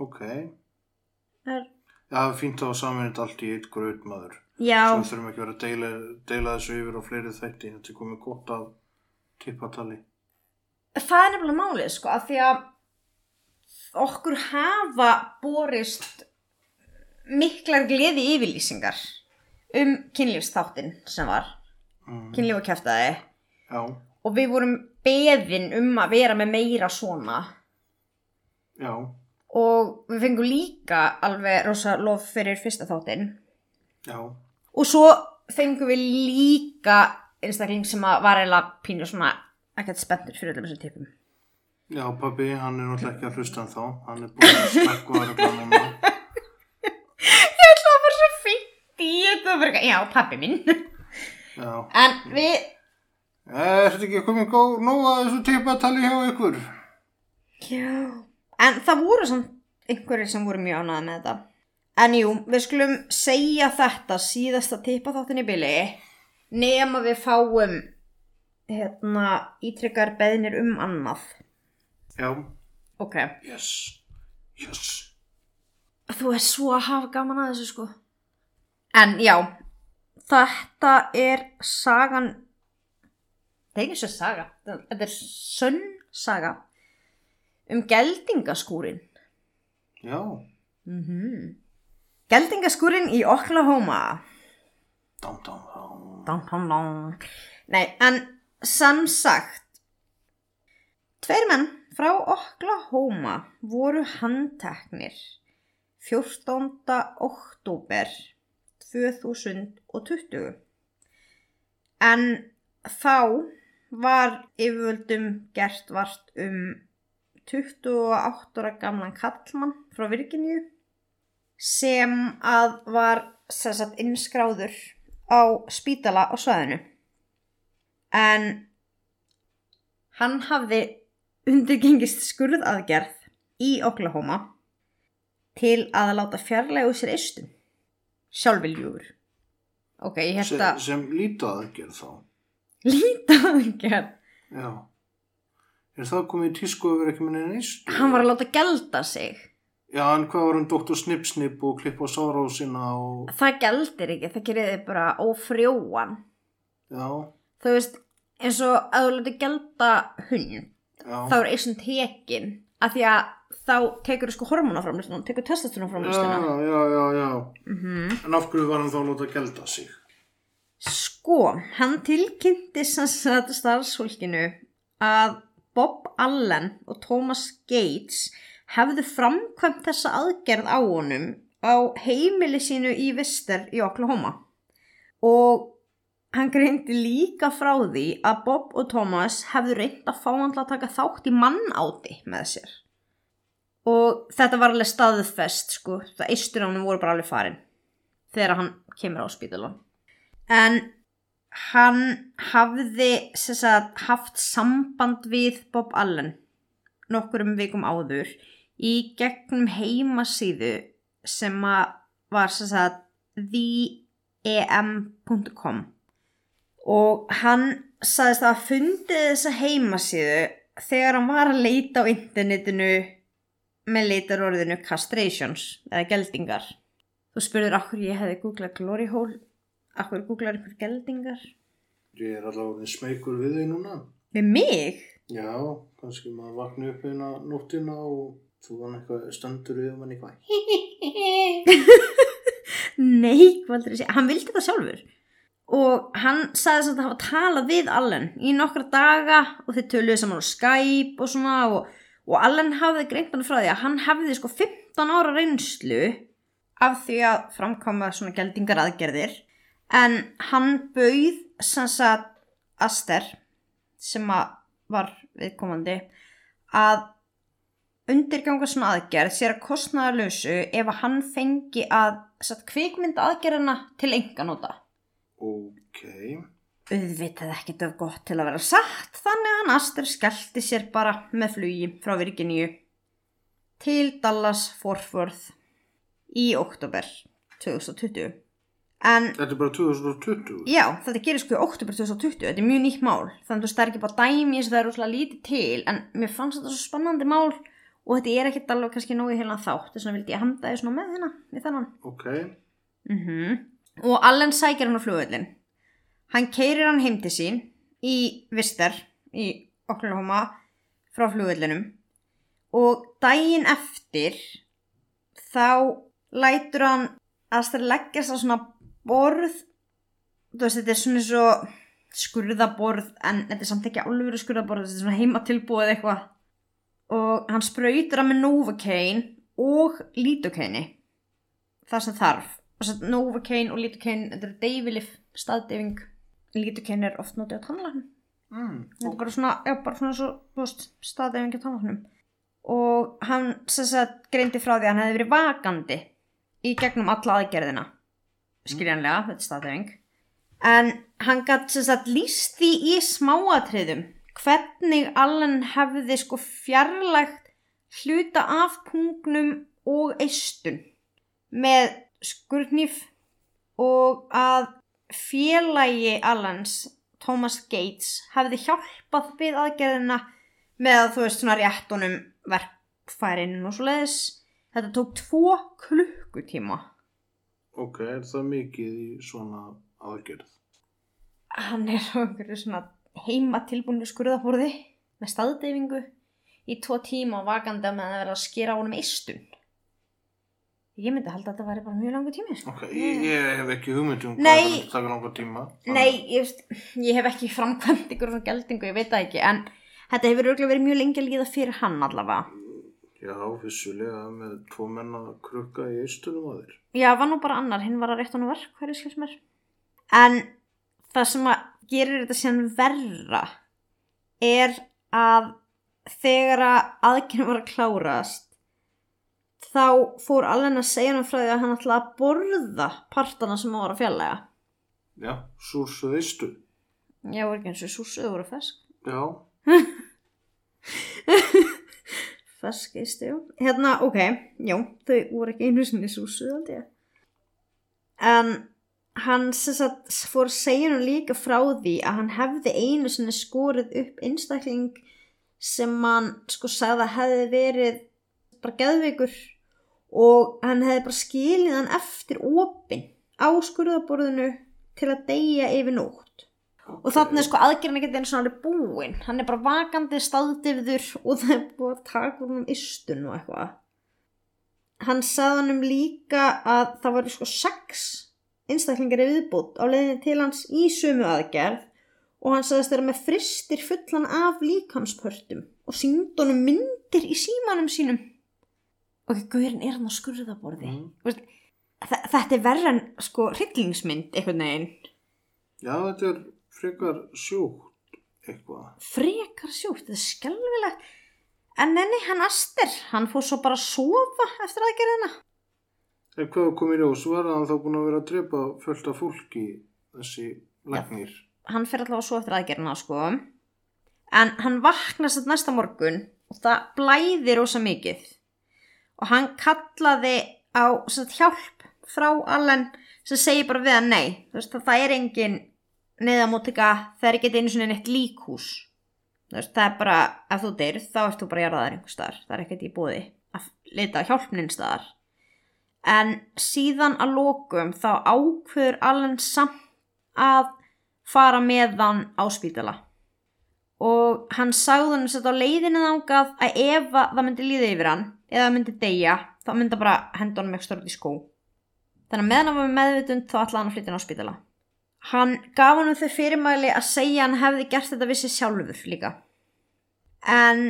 Ok. er, Já, það er fínt að hafa saminit allt í eitt gröð maður. já, Svo þurfum ekki að vera að deila, deila þessu yfir á fleiri þætti. Þetta er komið gott af tippatali. það er nefnilega málið sko að því að okkur hafa borist miklar gleði yfirlýsingar um kynlífsþáttin sem var Mm. kynlíf og kæftæði Já, og við vorum beðin um að vera með meira svona já, og við fengum líka alveg rosa lof fyrir fyrsta þáttin já. og svo fengum við líka einstakling sem að var eiginlega pínu svona ekkert spenntur fyrir öllum þessum tipum Já, pabbi, hann er náttúrulega ekki að hlusta en þá. Hann er búin að smekku að regla núna. Ég ætla að vera svo fínt í þetta já, pappi minn Já. En við, Er þetta ekki komið góð nóg að þessu tippatali hjá ykkur? já En það voru samt einhverjir sem voru mjög ánæði með þetta En jú, við skulum segja þetta síðasta tippa þáttin í bili nema við fáum hérna ítrykkar beðnir um annað Já. Ok Yes. Yes. Þú er svo að hafa gaman að þessu sko En já Þetta er sagan Það er ekki svo saga Þetta er sönn saga Um geldingaskúrin Já. mm -hmm. Geldingaskúrin í Oklahoma Dám, dám, dám. Dum, dum, dum. Nei, en sem sagt Tveir menn frá Oklahoma voru handteknir 14. oktober 2020 en þá var yfirvöldum gert vart um 28 ára gamlan kallmann frá Virginíu sem að var sem sagt innskráður á spítala á svæðinu en hann hafði undirgengist skurðaðgerð í Oklahoma til að láta fjarlægu sér eistun sjálfviljúur ok, ég held Sem, sem lítið aðgerð þá. líta aðgerð Já. Er það komið í tísku að vera ekki minni neist? hann var að láta gelda sig Já, en hvað var um Dr. Snip Snip og klippa á sárósina og... það geldir ekki, það gerir þið bara ófrjóan Já, þú veist, eins og að þú láta gelda hund já. þá er eistun tekin af því að þá tekur sko hormonaframlistuna, tekur Já, testosteronaframlistuna já, já, já. mm En af hverju var hann þá að láta gelda sig? Sko, hann tilkynnti sem sagt starfsfólkinu að Bob Allen og Thomas Gates hefðu framkvæmt þessa aðgerð á honum á heimili sínu í Vister í Oklahoma. Og hann greindi líka frá því að Bob og Thomas hefðu reynd að fá hann til að taka þátt í mannáti með sér. Og þetta var alveg staðfest sko, það eistur á hann voru bara alveg farin þegar hann kemur á spítalun en hann hafði sagt, haft samband við Bob Allen nokkurum vikum áður í gegnum heimasíðu sem var sagt theem.com og hann sagðist að fundið þessa heimasíðu þegar hann var að leita á internetinu með leitarorðinu castrations eða geldingar. Þú spurður akkur ég hefði googlað glory hole akkur googlar ykkur geldingar Ég er allavega smeykur við þig núna. með mig? Já, kannski maður vakna upp eina nóttina og þú var eitthvað stendur við mann eitthvað. Nei, segja? Hann vildi það sjálfur. Og hann sagði þess að hafa talað við Allen í nokkra daga og þeir töluðu saman á Skype og svona og, og Allen hafði greint hann frá því að hann hefði sko 15 ára reynslu af því að framkoma svona geldingar aðgerðir en hann bauð sem sagt Aster sem að var viðkomandi að undirganga svona aðgerð sér að kostnaðarlausu ef að hann fengi að satt, kvikmynda aðgerðina til enganóta. Ok. Auðvitað ekkert of gott til að vera satt þannig að hann Aster skellti sér bara með flugi frá Virginíu til Dallas Fort Worth í oktober 2020. En Þetta er bara 2020. Já, þetta gerir sko í oktober 2020, þetta er mjög nýtt mál. Þannig að það er ekki bara dæmi eins og það er rosalega lítið til en mér fannst þetta svo spannandi mál og þetta er ekkert alveg kannski nógu hérna þátt. Þess vegna vildi ég handa þið svona með hérna í þannan Ok. mm og Allen sækir hann á flugvöllin hann keirir hann heim til sín í Vister í Oklahoma frá flugvöllinum og daginn eftir þá lætur hann að það leggjast á svona borð þú veist þetta er svona svo skurðaborð en þetta er samt ekki alveg skurðaborð þetta er svona heimatilbúið eitthvað. Og hann sprautur hann með Novocaine og Lidocaine það sem þarf. Novocaine og Lidocaine þetta er deyfilif staðdeyfing. Lidocaine er oft notið á tannlæknum. Mm. þetta er bara svona, já, bara svona svo, veist, staðdeyfingi á tannlæknum. Og hann greindi frá því að hann hefði verið vakandi í gegnum alla aðgerðina skiljanlega, þetta er staðdeyfing en hann gætt sem sagt líst því í smáatriðum hvernig Allen hefði sko fjarlægt hluta af pungnum og eistun með skurðnýf og að félagi Allens Thomas Gates hefði hjálpað við aðgerðina með að þú veist svona réttunum verkfærin og svo leiðis þetta tók tvo klukkutíma Ok, er það mikið í svona aðgerð? hann er á einhverju svona heima tilbúinu skurðaborði með staðdeyfingu í tvo tíma og vakandi með að vera að skera á honum eistun ég myndi halda að þetta væri bara mjög langur tími sko. Ok, ég, ég hef ekki hugmynd um hvað það taka langar tíma. Nei, ég, ég hef ekki framkvæmt ykkur svona geldingu, ég veit það ekki en þetta hefur örgulega verið mjög lengi að líða fyrir hann allavega Já, vissulega með tvo menna krukka í eistunum að þér. Já, var nú bara annar, hinn var að rétt hann verk, hverju skils mér. En það sem að gerir þetta síðan verra er að þegar að aðgjörnum var að klárast þá fór alveg að segja hann frá því að hann ætlaði að borða partana sem var að fjallega. Já, súrsuð eistu. Já, var ekki eins og súsuðu voru fesk. Já, Fesk eistu, já. Hérna, ok, já, þau voru ekki einu sinni súsuðu held ég. En hann sagt fór að segja hann líka frá því að hann hefði einu sinni skorið upp einstakling sem hann sko sagði að hefði verið bara geðveikur og hann hefði bara skilið hann eftir opinn á skurðaborðinu til að deyja yfir nótt og þannig er sko aðgerðin ekki eins og hann er búinn hann er bara vakandi staðdifður og það er búið að taka úr um istun og eitthvað. Hann sagði hann um líka að það var sko sex einstaklingar í viðbútt á leiðinni til hans í sömu aðgerð. Og hann sagðist þeirra með fristir fullan af líkamspörtum og síndunum myndir í símanum sínum. Ok, gaurinn er hann á skurðaborði? Mm. Þetta er verra en sko hryllingsmynd einhvern veginn. Já, þetta er frekar sjúkt eitthvað. frekar sjúkt, þetta er skelvilegt en enni hann Aster hann fór svo bara að sofa eftir aðgerðina En hvað kom í ljós? Var hann þá búin að vera að drepa fullt af fólki þessi læknir? hann fer allavega svo eftir aðgerðina sko en hann vaknast þetta næsta morgun og það blæði rosa mikið og hann kallaði á satt, hjálp frá Allen sem segir bara við hann nei veist, það er engin neðamótika það er ekki einu svona neitt líkhús. Þú veist, það er bara ef þú deyrð þá ert þú bara jarðaðar einhver staðar. Það er ekkert í búði að leita á hjálpnin staðar. En síðan að lokum þá ákveður Allen samt að fara með hann á spítala. Og hann sagði hann sett á leiðinu þangað að ef að það myndi líða yfir hann eða það myndi deyja þá myndi hann bara henda honum eitthvað stort í skó. Þannig að meðan hann var með meðvitund þá ætlaði hann að flytja hann á spítala hann gaf hann þau fyrirmæli að segja hann hefði gert þetta vissi sjálfur líka. En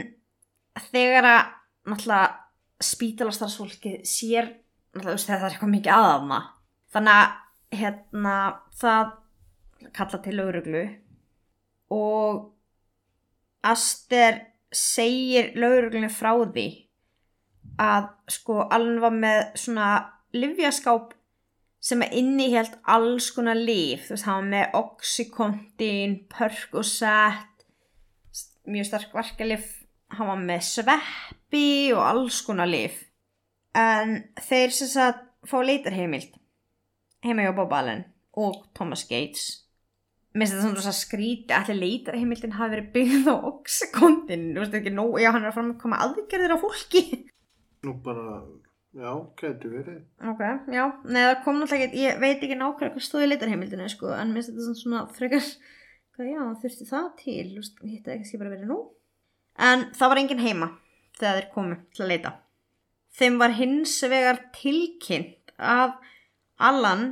þegar að náttúrulega spítalastarfsfólki sér náttúrulega það er eitthvað mikið aðafna þannig að hérna það kalla til lauruglu og Aster segir lauruglunni frá því að sko alveg með svona livjaskáp sem er innihjalt alls konar líf. Þú veist, var með Oxycontin, Percocet mjög stark verkalif hann var með sveppi og alls konar líf. En þeir sem sagt fá leitarheimild heima hjá Bob Allen og Thomas Gates. Minnst þetta svona svo skríti allir leitarheimildin hafi verið byggð á Oxycontin. Þú veist ekki nóg, já hann er að fara að koma aðgerðir á fólki. Nú bara, já, gæti verið. ok, já, nei það kom náttúrulega ekki ég veit ekki nákvæmlega hvað stóði í leitarheimildinu sko, en minnst þetta svona, svona frekar hvað já, þurfti það til? Hitt eða ekki bara verið nú. En það var enginn heima þegar þeir komu til að leita. Þeim var hins vegar tilkynnt að Allan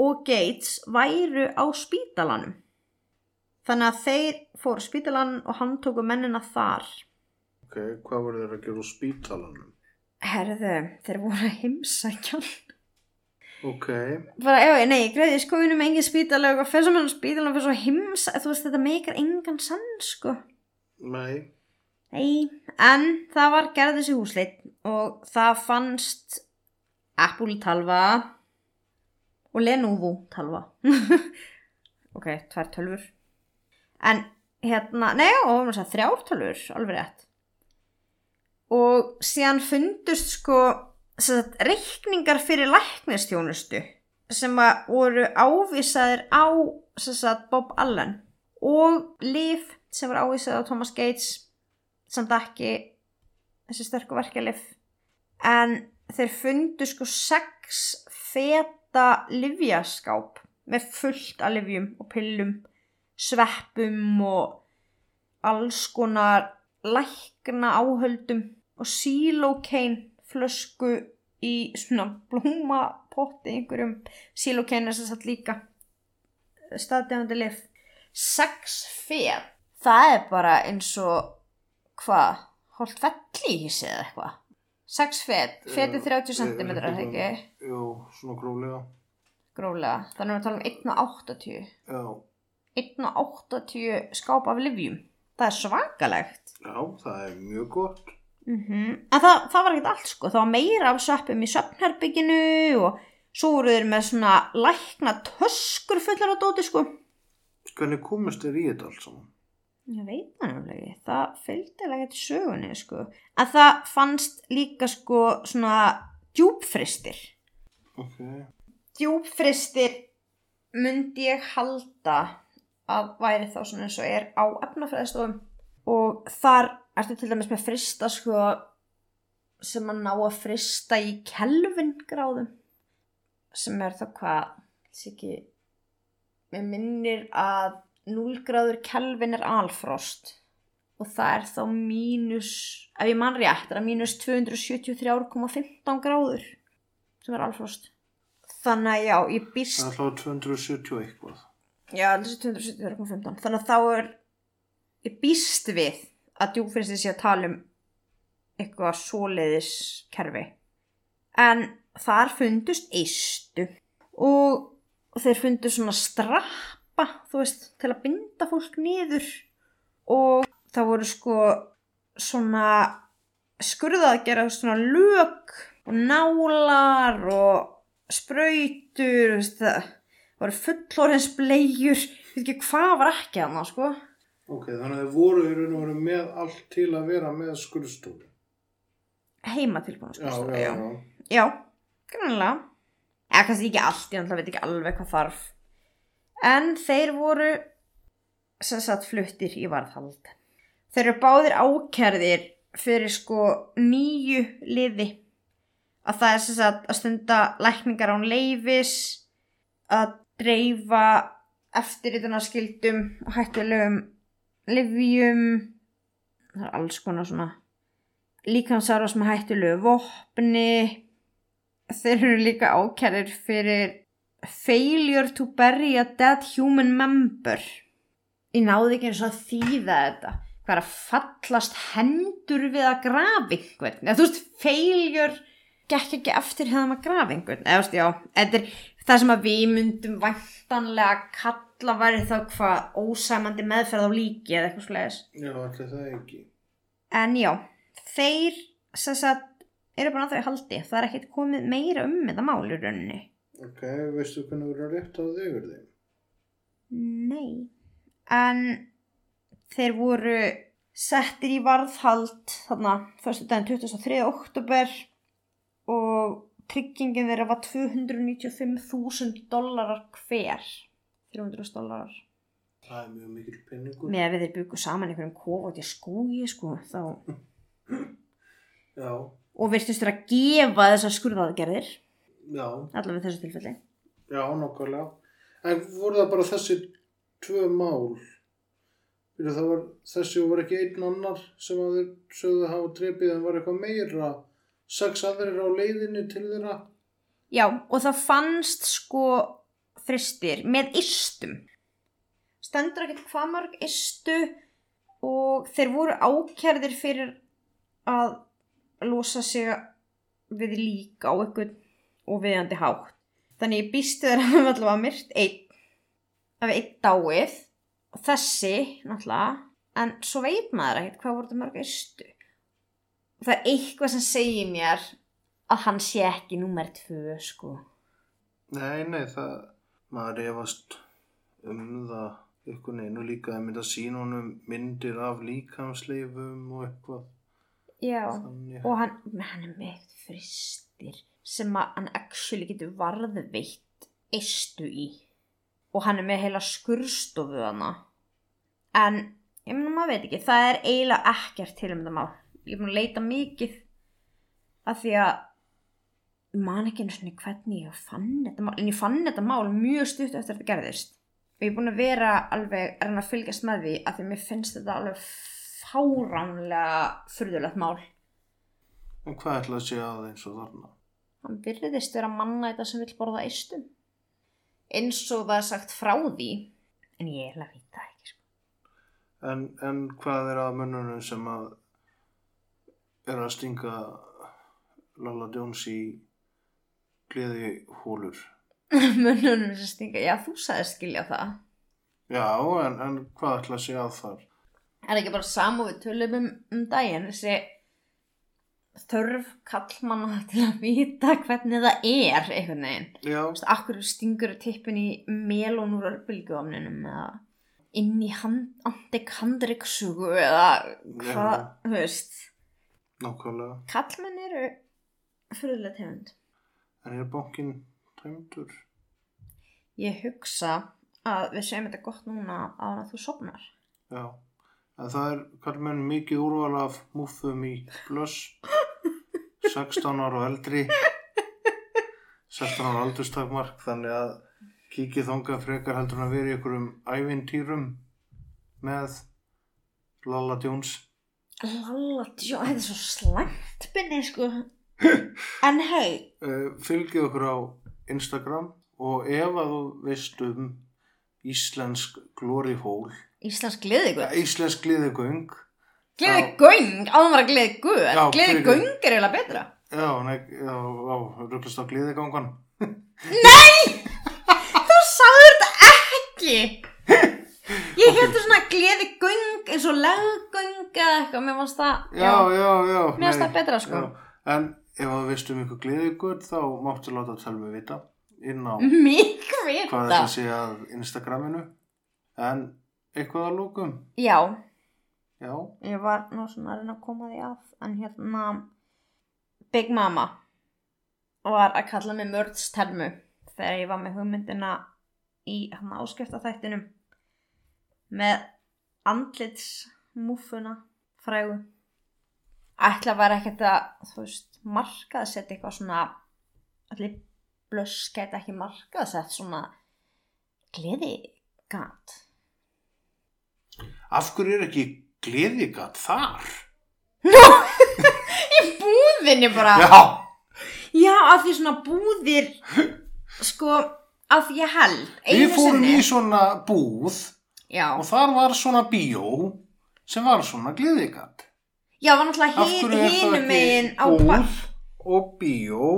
og Gates væru á spítalanum. Þannig að þeir fóru á spítalan og hann tóku mennina þar. Ok, hvað voru þeir að gera á spítalanum? Herðu, þeir voru að heimsækja. Ok, bara, já, nei, greiði skóinu með engin spítalag og fyrir sem hann á spítalan fyrir svo heimsa þú veist, þetta meikar engan sann, sko nei, Nei, en það var gerð þessi húsleit og það fannst Apple talva og Lenovo talva. ok, tvær tölfur. En hérna, nei, og þrjár tölfur, alveg rétt. Og síðan fundust sko sagt, reikningar fyrir læknistjónustu sem voru ávísaðir á sagt, Bob Allen og Liv sem var ávísað á Thomas Gates samt ekki þessi sterku verkjalif en þeir fundu sko sex feta livjaskáp með fullt af livjum og pillum sveppum og alls konar lækna áhöldum og silocaine flösku í svona blómapotti einhverjum. Silocaine er sem sagt líka staðdegandi lif sex fet það er bara eins og hvað, holt fellís eða eitthvað? Sex fet, fetið 30 cm er það ekki, jú, svona gróflega. gróflega. Þannig að við tala um 1,80 Já, 1,80 skáp af livjum það er svakalegt. Já, það er mjög gott. Mm en það, það var ekkert allt sko það var meira af sveppum í söfnherbygginu og svo voru þeir með svona lækna töskur fullar á dóti sko Hvernig komist þér í þetta allt saman? Ég veit það nefnilega ekki, það fylgdi alveg ekki sögunni sko. Að það fannst líka sko svona djúpfristir. Ok, Djúpfristir myndi ég halda að væri þá svona eins og er á efnafræðistofum og þar ertu til dæmis með frista sko sem að ná að frista í kelvin gráðum sem er þá hvað, ekki, mér minnir að 0 gráður kelvin er alfrost og það er þá mínus, ef ég mann rétt, er það mínus 273,15 gráður sem er alfrost. Þannig að já, ég býst, það er þá 270 eitthvað. já, þessi 273,15, þannig að þá er, ég býst við að djúfristi sé að tala um eitthvað svoleiðis kerfi. En þar fundust eistu og, þeir fundu svona strappa þú veist til að binda fólk niður. Og það voru sko svona skurðaðgerða svona lög og nálar og veist, það voru fullorins blegjur ég veit ekki hvað var ekki að sko Ok, þannig að þið voru í raun og veru með allt til að vera með skurðstofu. heima tilbúin Já, já, já. Já, grannlega. Eða kannski ekki allt, ég náttúrulega veit ekki alveg hvað þarf. En þeir voru sem sagt fluttir í varðhald. Þeir eru báðir ákjærðir fyrir sko nýju liði. Að það er sem sagt að stunda lækningar án leifis, að dreifa eftirritunarskildum og hættulegum livjum. Það er alls konar svona líkamsáras með hættulegu vopni. Þeir eru líka ákærir fyrir failure to bury a dead human member. Ég náði ekki eins og að þýða þetta. Hvað er að fallast hendur við að grafa einhvern? Eða þú veist, failure gekk ekki eftir hefðum að grafa einhvern. Eða þú veist, já, þetta er það sem að við myndum væntanlega kalla væri þá hvað ósæmandi meðferð á líki eða eitthvað slegis Já, allir það ekki. En já, þeir sem sagt eru bara að þau haldi. Það er ekkert komið meira um þetta mál í rauninni. Ok, veistu hvernig verður rétt á yfir þeim? Nei. En þeir voru settir í varðhald þarna fyrstu daginn 23. oktober og tryggingin þeirra var 295.000 dollarar hver. 300 dollarar. Það er mjög mikil penningur. Með að við þeir byggu saman einhverjum út í skógi sko þá Já, og virtust þér að gefa þessar skurðaðgerðir já, allavega þessu tilfelli. já, nokkulega. En voru það bara þessi tvö mál? Fyrir það var þessi og var ekki einn annar sem að þeir sögðu að hafa trefið en var eitthvað meira. Sex aðrir á leiðinni til þeirra. Já, og það fannst sko fristir með istum. Stendur ekkert hvað mörg istu og þeir voru ákjærðir fyrir að losa sig við lík á einhvern og viðandi hátt. Þannig ég býstu þeir að hafa allavega myrt einn af einn dáið og þessi náttúrulega en svo veit maður ekkert hvað voru þetta mörg istu. Það er eitthvað sem segir mér að hann sé ekki númer tvö sko. Nei, nei, það, maður efast um það ykkur neinu líka að mynda sína honum myndir af líkamsleifum og eitthvað Já. þannig. Og hann, hann er með fristir sem að hann actually getur varðveitt eistu í. Og hann er með heila skurstofu hana. En, ég meina maður veit ekki, það er eiginlega ekkert til um þetta mál. Ég er búin að leita mikið af því að man ekki einu svona hvernig ég fann þetta mál. En ég fann þetta mál mjög stutt eftir að þetta gerðist. Og ég er búin að vera alveg að fylgjast með því að því mér finnst þetta alveg fáránlega furðulegt mál. En hvað ætla að sé að eins og þarna? Hann virðist vera manna þetta sem vill borða eistum. Eins og það er sagt frá því, en ég er að vita ekki. Sko. En, en hvað er að mönnunum sem að er að stinga Lalla Jones í gleði hólur? Mönnunum sem stinga, já þú sagði skilja það. Já, en, en hvað ætla að að þar? Er ekki bara samu við tölum um, um daginn, þessi þörf kallmanna til að vita hvernig það er einhvern veginn. Akkur stingur tippin í melón úr örbylgjuofninum eða inn í handryksugu eða hvað, þú veist. nákvæmlega. Kallmenn eru fyrirlega tegund. En er bankin tæmdur? Ég hugsa að við segjum þetta gott núna að þú sopnar. Já. En það er, hvað menn, mikið úrval af múffum í blöss. 16 ára og eldri. 16 ára aldurstakmark, þannig að kíkið þangað frekar heldur að vera í einhverjum ævintýrum með Lalla Jones. Lalla, tjó, þetta er svo slæmt binni, sko. En hei, Uh, fylgið okkur á Instagram og ef að þú veist um íslensk ja, íslensk gleðigöng, Gleði Já. göng, áðan var að gleði guð. Já, Gleði fyrir göng er eiginlega betra. Já, nei, já, rugglast á gleðigangan. Þú sagður þetta ekki. Ég heldur svona gleði göng eins og leggöng eða eitthvað. Mér fannst það, Já, já, já. Mér finnst nei, það betra, sko. já. En ef þú veist um ykkur gleðiguð, þá máttu láta mig vita inn á hvað vita. þetta sé að Instagraminu. En eitthvað að lókum. Já, Já, ég var nú svona að reyna að koma því að. En hérna, Big Mama var að kalla mig mördstelmu þegar ég var með hugmyndina í hann áskriftafættinum með andlitsmúfuna frægu ætla var ekkert að þú veist, markaðsett eitthvað svona allir blöss gæti ekki markaðsett svona gleði gat af hverju er ekki gleðigat þar? í búðinni bara. Já, já, af því svona búðir sko, af því ég held við fórum sinni. í svona búð já, og þar var svona bíó sem var svona gleðigat. Já, var náttúrulega hinum megin á búð og bíó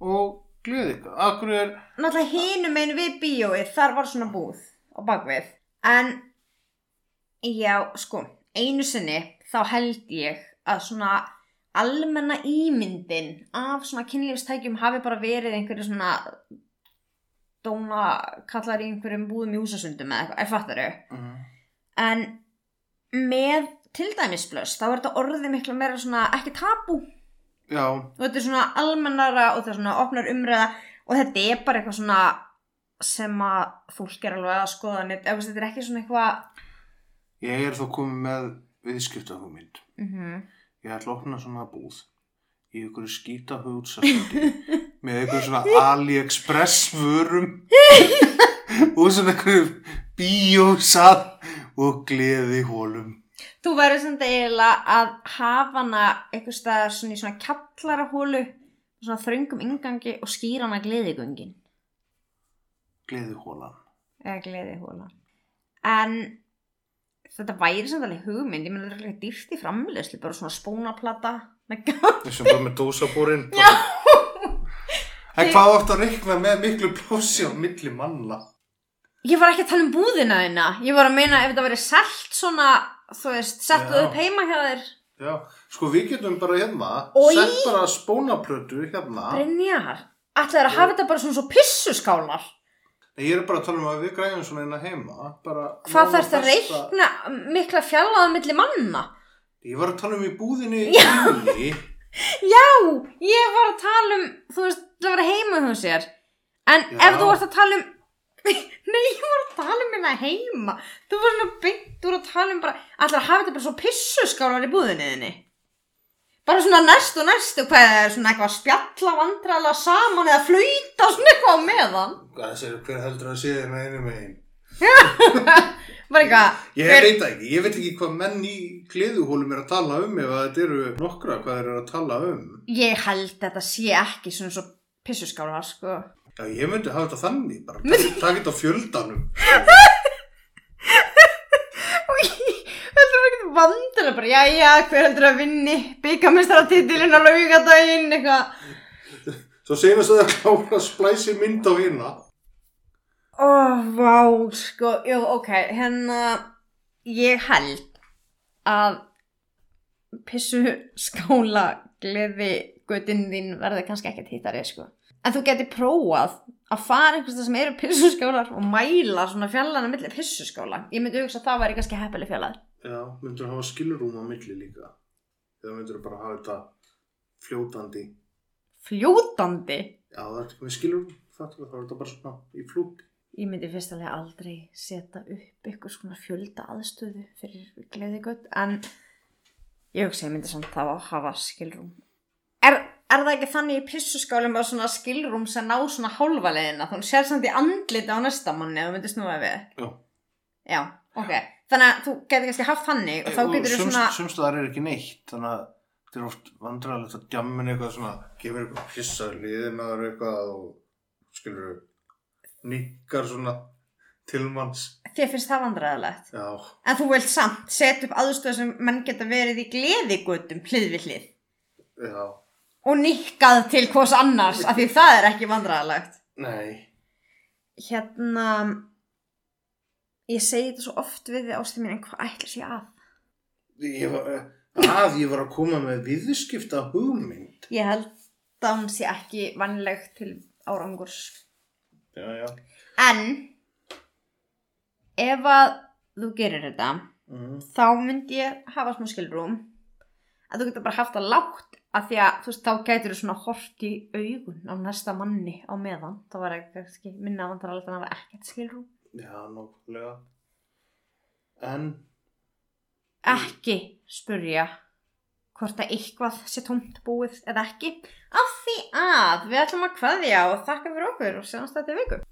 og? Af hverju er, náttúrulega hinum megin við bíóið þar var svona búð á bakvið. En já, sko, einu sinni þá held ég að svona almenna ímyndin af svona kynlífstækjum hafi bara verið einhverju svona dóna kallar í einhverjum búðum í húsasundum eða eitthvað, er fattaru mm, en með til dæmis blöss þá er þetta orðið miklu meira svona ekki tabú já, og þetta er svona almennara og það er svona opnar umræða og þetta er bara eitthvað svona sem að fólk er alveg að skoða neitt, ef þetta er ekki svona eitthvað ég er þó komið með viðskiptahugmynd. mm Ég ætla að opna svona búð í einhverju skýta hugsastundi með einhverju svona AliExpress vörum og svona einhverju bíósað og gleði hólum. Þú verður samt eiginlega að hafa hana eitthvað staðar svona í svona kjallarahólu svona þröngum ingangi og skýra hana gleðigöngin Gleði hólan. eða gleðihóla en þetta væri samt alveg hugmynd ég meina þetta er ekki dýrt í framleyslu bara svona spónaplata Þessum bara með dósabúrin. Já. En hvað átt að reikna með miklu plósi á milli manna? Ég var ekki að tala um búðina þína. Ég var að meina ef þetta verið selt svona, þú veist, settu Já. upp heima hjá þér. Já, sko við getum bara hérna, Oj. sett bara spónaplötu hérna. Brynjar, ætlaður að hafa þetta bara svona svo pissuskálar. Nei, Ég er bara að tala um að við græðum svona hérna heima. Bara Hvað þarf það að besta- reikna mikla fjallaða milli manna? Ég var að tala um í búðinni Já. inni. Já, ég var að tala um, þú veist, það var heima hjá sér. En Já. ef þú varst að tala um, nei, ég var að tala um hérna heima. Þú var svona þú var að tala um bara, að hafa þetta bara svo pissuskálar í búðinni þinni. Bara svona næst og næst og hvað er svona eitthvað að spjalla vandrarlega saman eða flauta svona eitthvað á meðan. Hvað segir, hver heldur að sé þér með einu megin? Bara eitthvað, Ég hver- það ekki, ég veit ekki hvað menn í gleðuhólum er að tala um ef þetta eru nokkra hvað þeir eru að tala um. ég held þetta sé ekki svona svo pissuskálar, sko. Já, ég myndi hafa þetta þannig, bara þetta á fjöldanum. Ég heldur ekki vandrarlega bara, já, já, hver heldur að vinni byggamestara-titilinn á laugadaginn, eitthvað. Svo senast að það klára að splæsi mynd á hérna. Ó, vá, sko, jú, ok, hérna, ég held að pissu skála gleði guttinn þín verði kannski ekkert hittari, sko. En þú geti prófað að fara einhversta sem eru pissuskálar og mæla svona fjallana milli pissuskála. Ég myndi hugsa að það væri kannski heppileg fjallar. Já, myndur hafa skilrúm á milli líka. Eða myndur bara hafa þetta fljótandi. Fljótandi? Já, það er ekki með fattur það, er þetta bara svona í flút. Ég myndi fyrst alveg aldrei setja upp ykkur svona fjölda aðstöðu fyrir gleðigöld, en ég hugsa ég myndi samt að hafa skilrúm. Er, það ekki þannig í pissuskálum að svona skilrúm sem ná svona hálfa leiðina, þannig sér samt í andliti á næsta manni að þú myndir snúa við? Já. Já, ok. Þannig að þú getur kannski haft þannig og þá getur þú svona... Sumstaðar er ekki neitt, þannig að þetta er oft vandræðilegt að djammin eitthvað svona, gefur eitthvað pissar liðinaður eitthvað og skilur nikkar svona til manns. Þér finnst það vandræðalegt. Já, En þú vilt samt setja upp aðstöð sem menn geta verið í gleðigutum hlið við hlið. já, Og nikkað til hvers annars, af því það er ekki vandræðalegt. nei, Hérna, ég segi þetta svo oft við þið ástum mín, en hvað ætla sér að? ég var, að ég var að koma með viðskipta hugmynd. Ég held að hún sé ekki vannleg til árangurs. Já, já. En, ef að þú gerir þetta, Mm. þá myndi ég hafa smá skilbrúm að þú getur bara haft það lágt af því að þú veist þá gætur þú svona hort í augun á næsta manni á meðan. Þá var ekki minna vantar alveg að hafa ekkert skilbrúm Já, nokkulega. En, ekki spurja hvort að eitthvað sé tómt búið eða ekki. Af því að við ætlum að kveðja og þakka fyrir okkur og sjáumst þetta í viku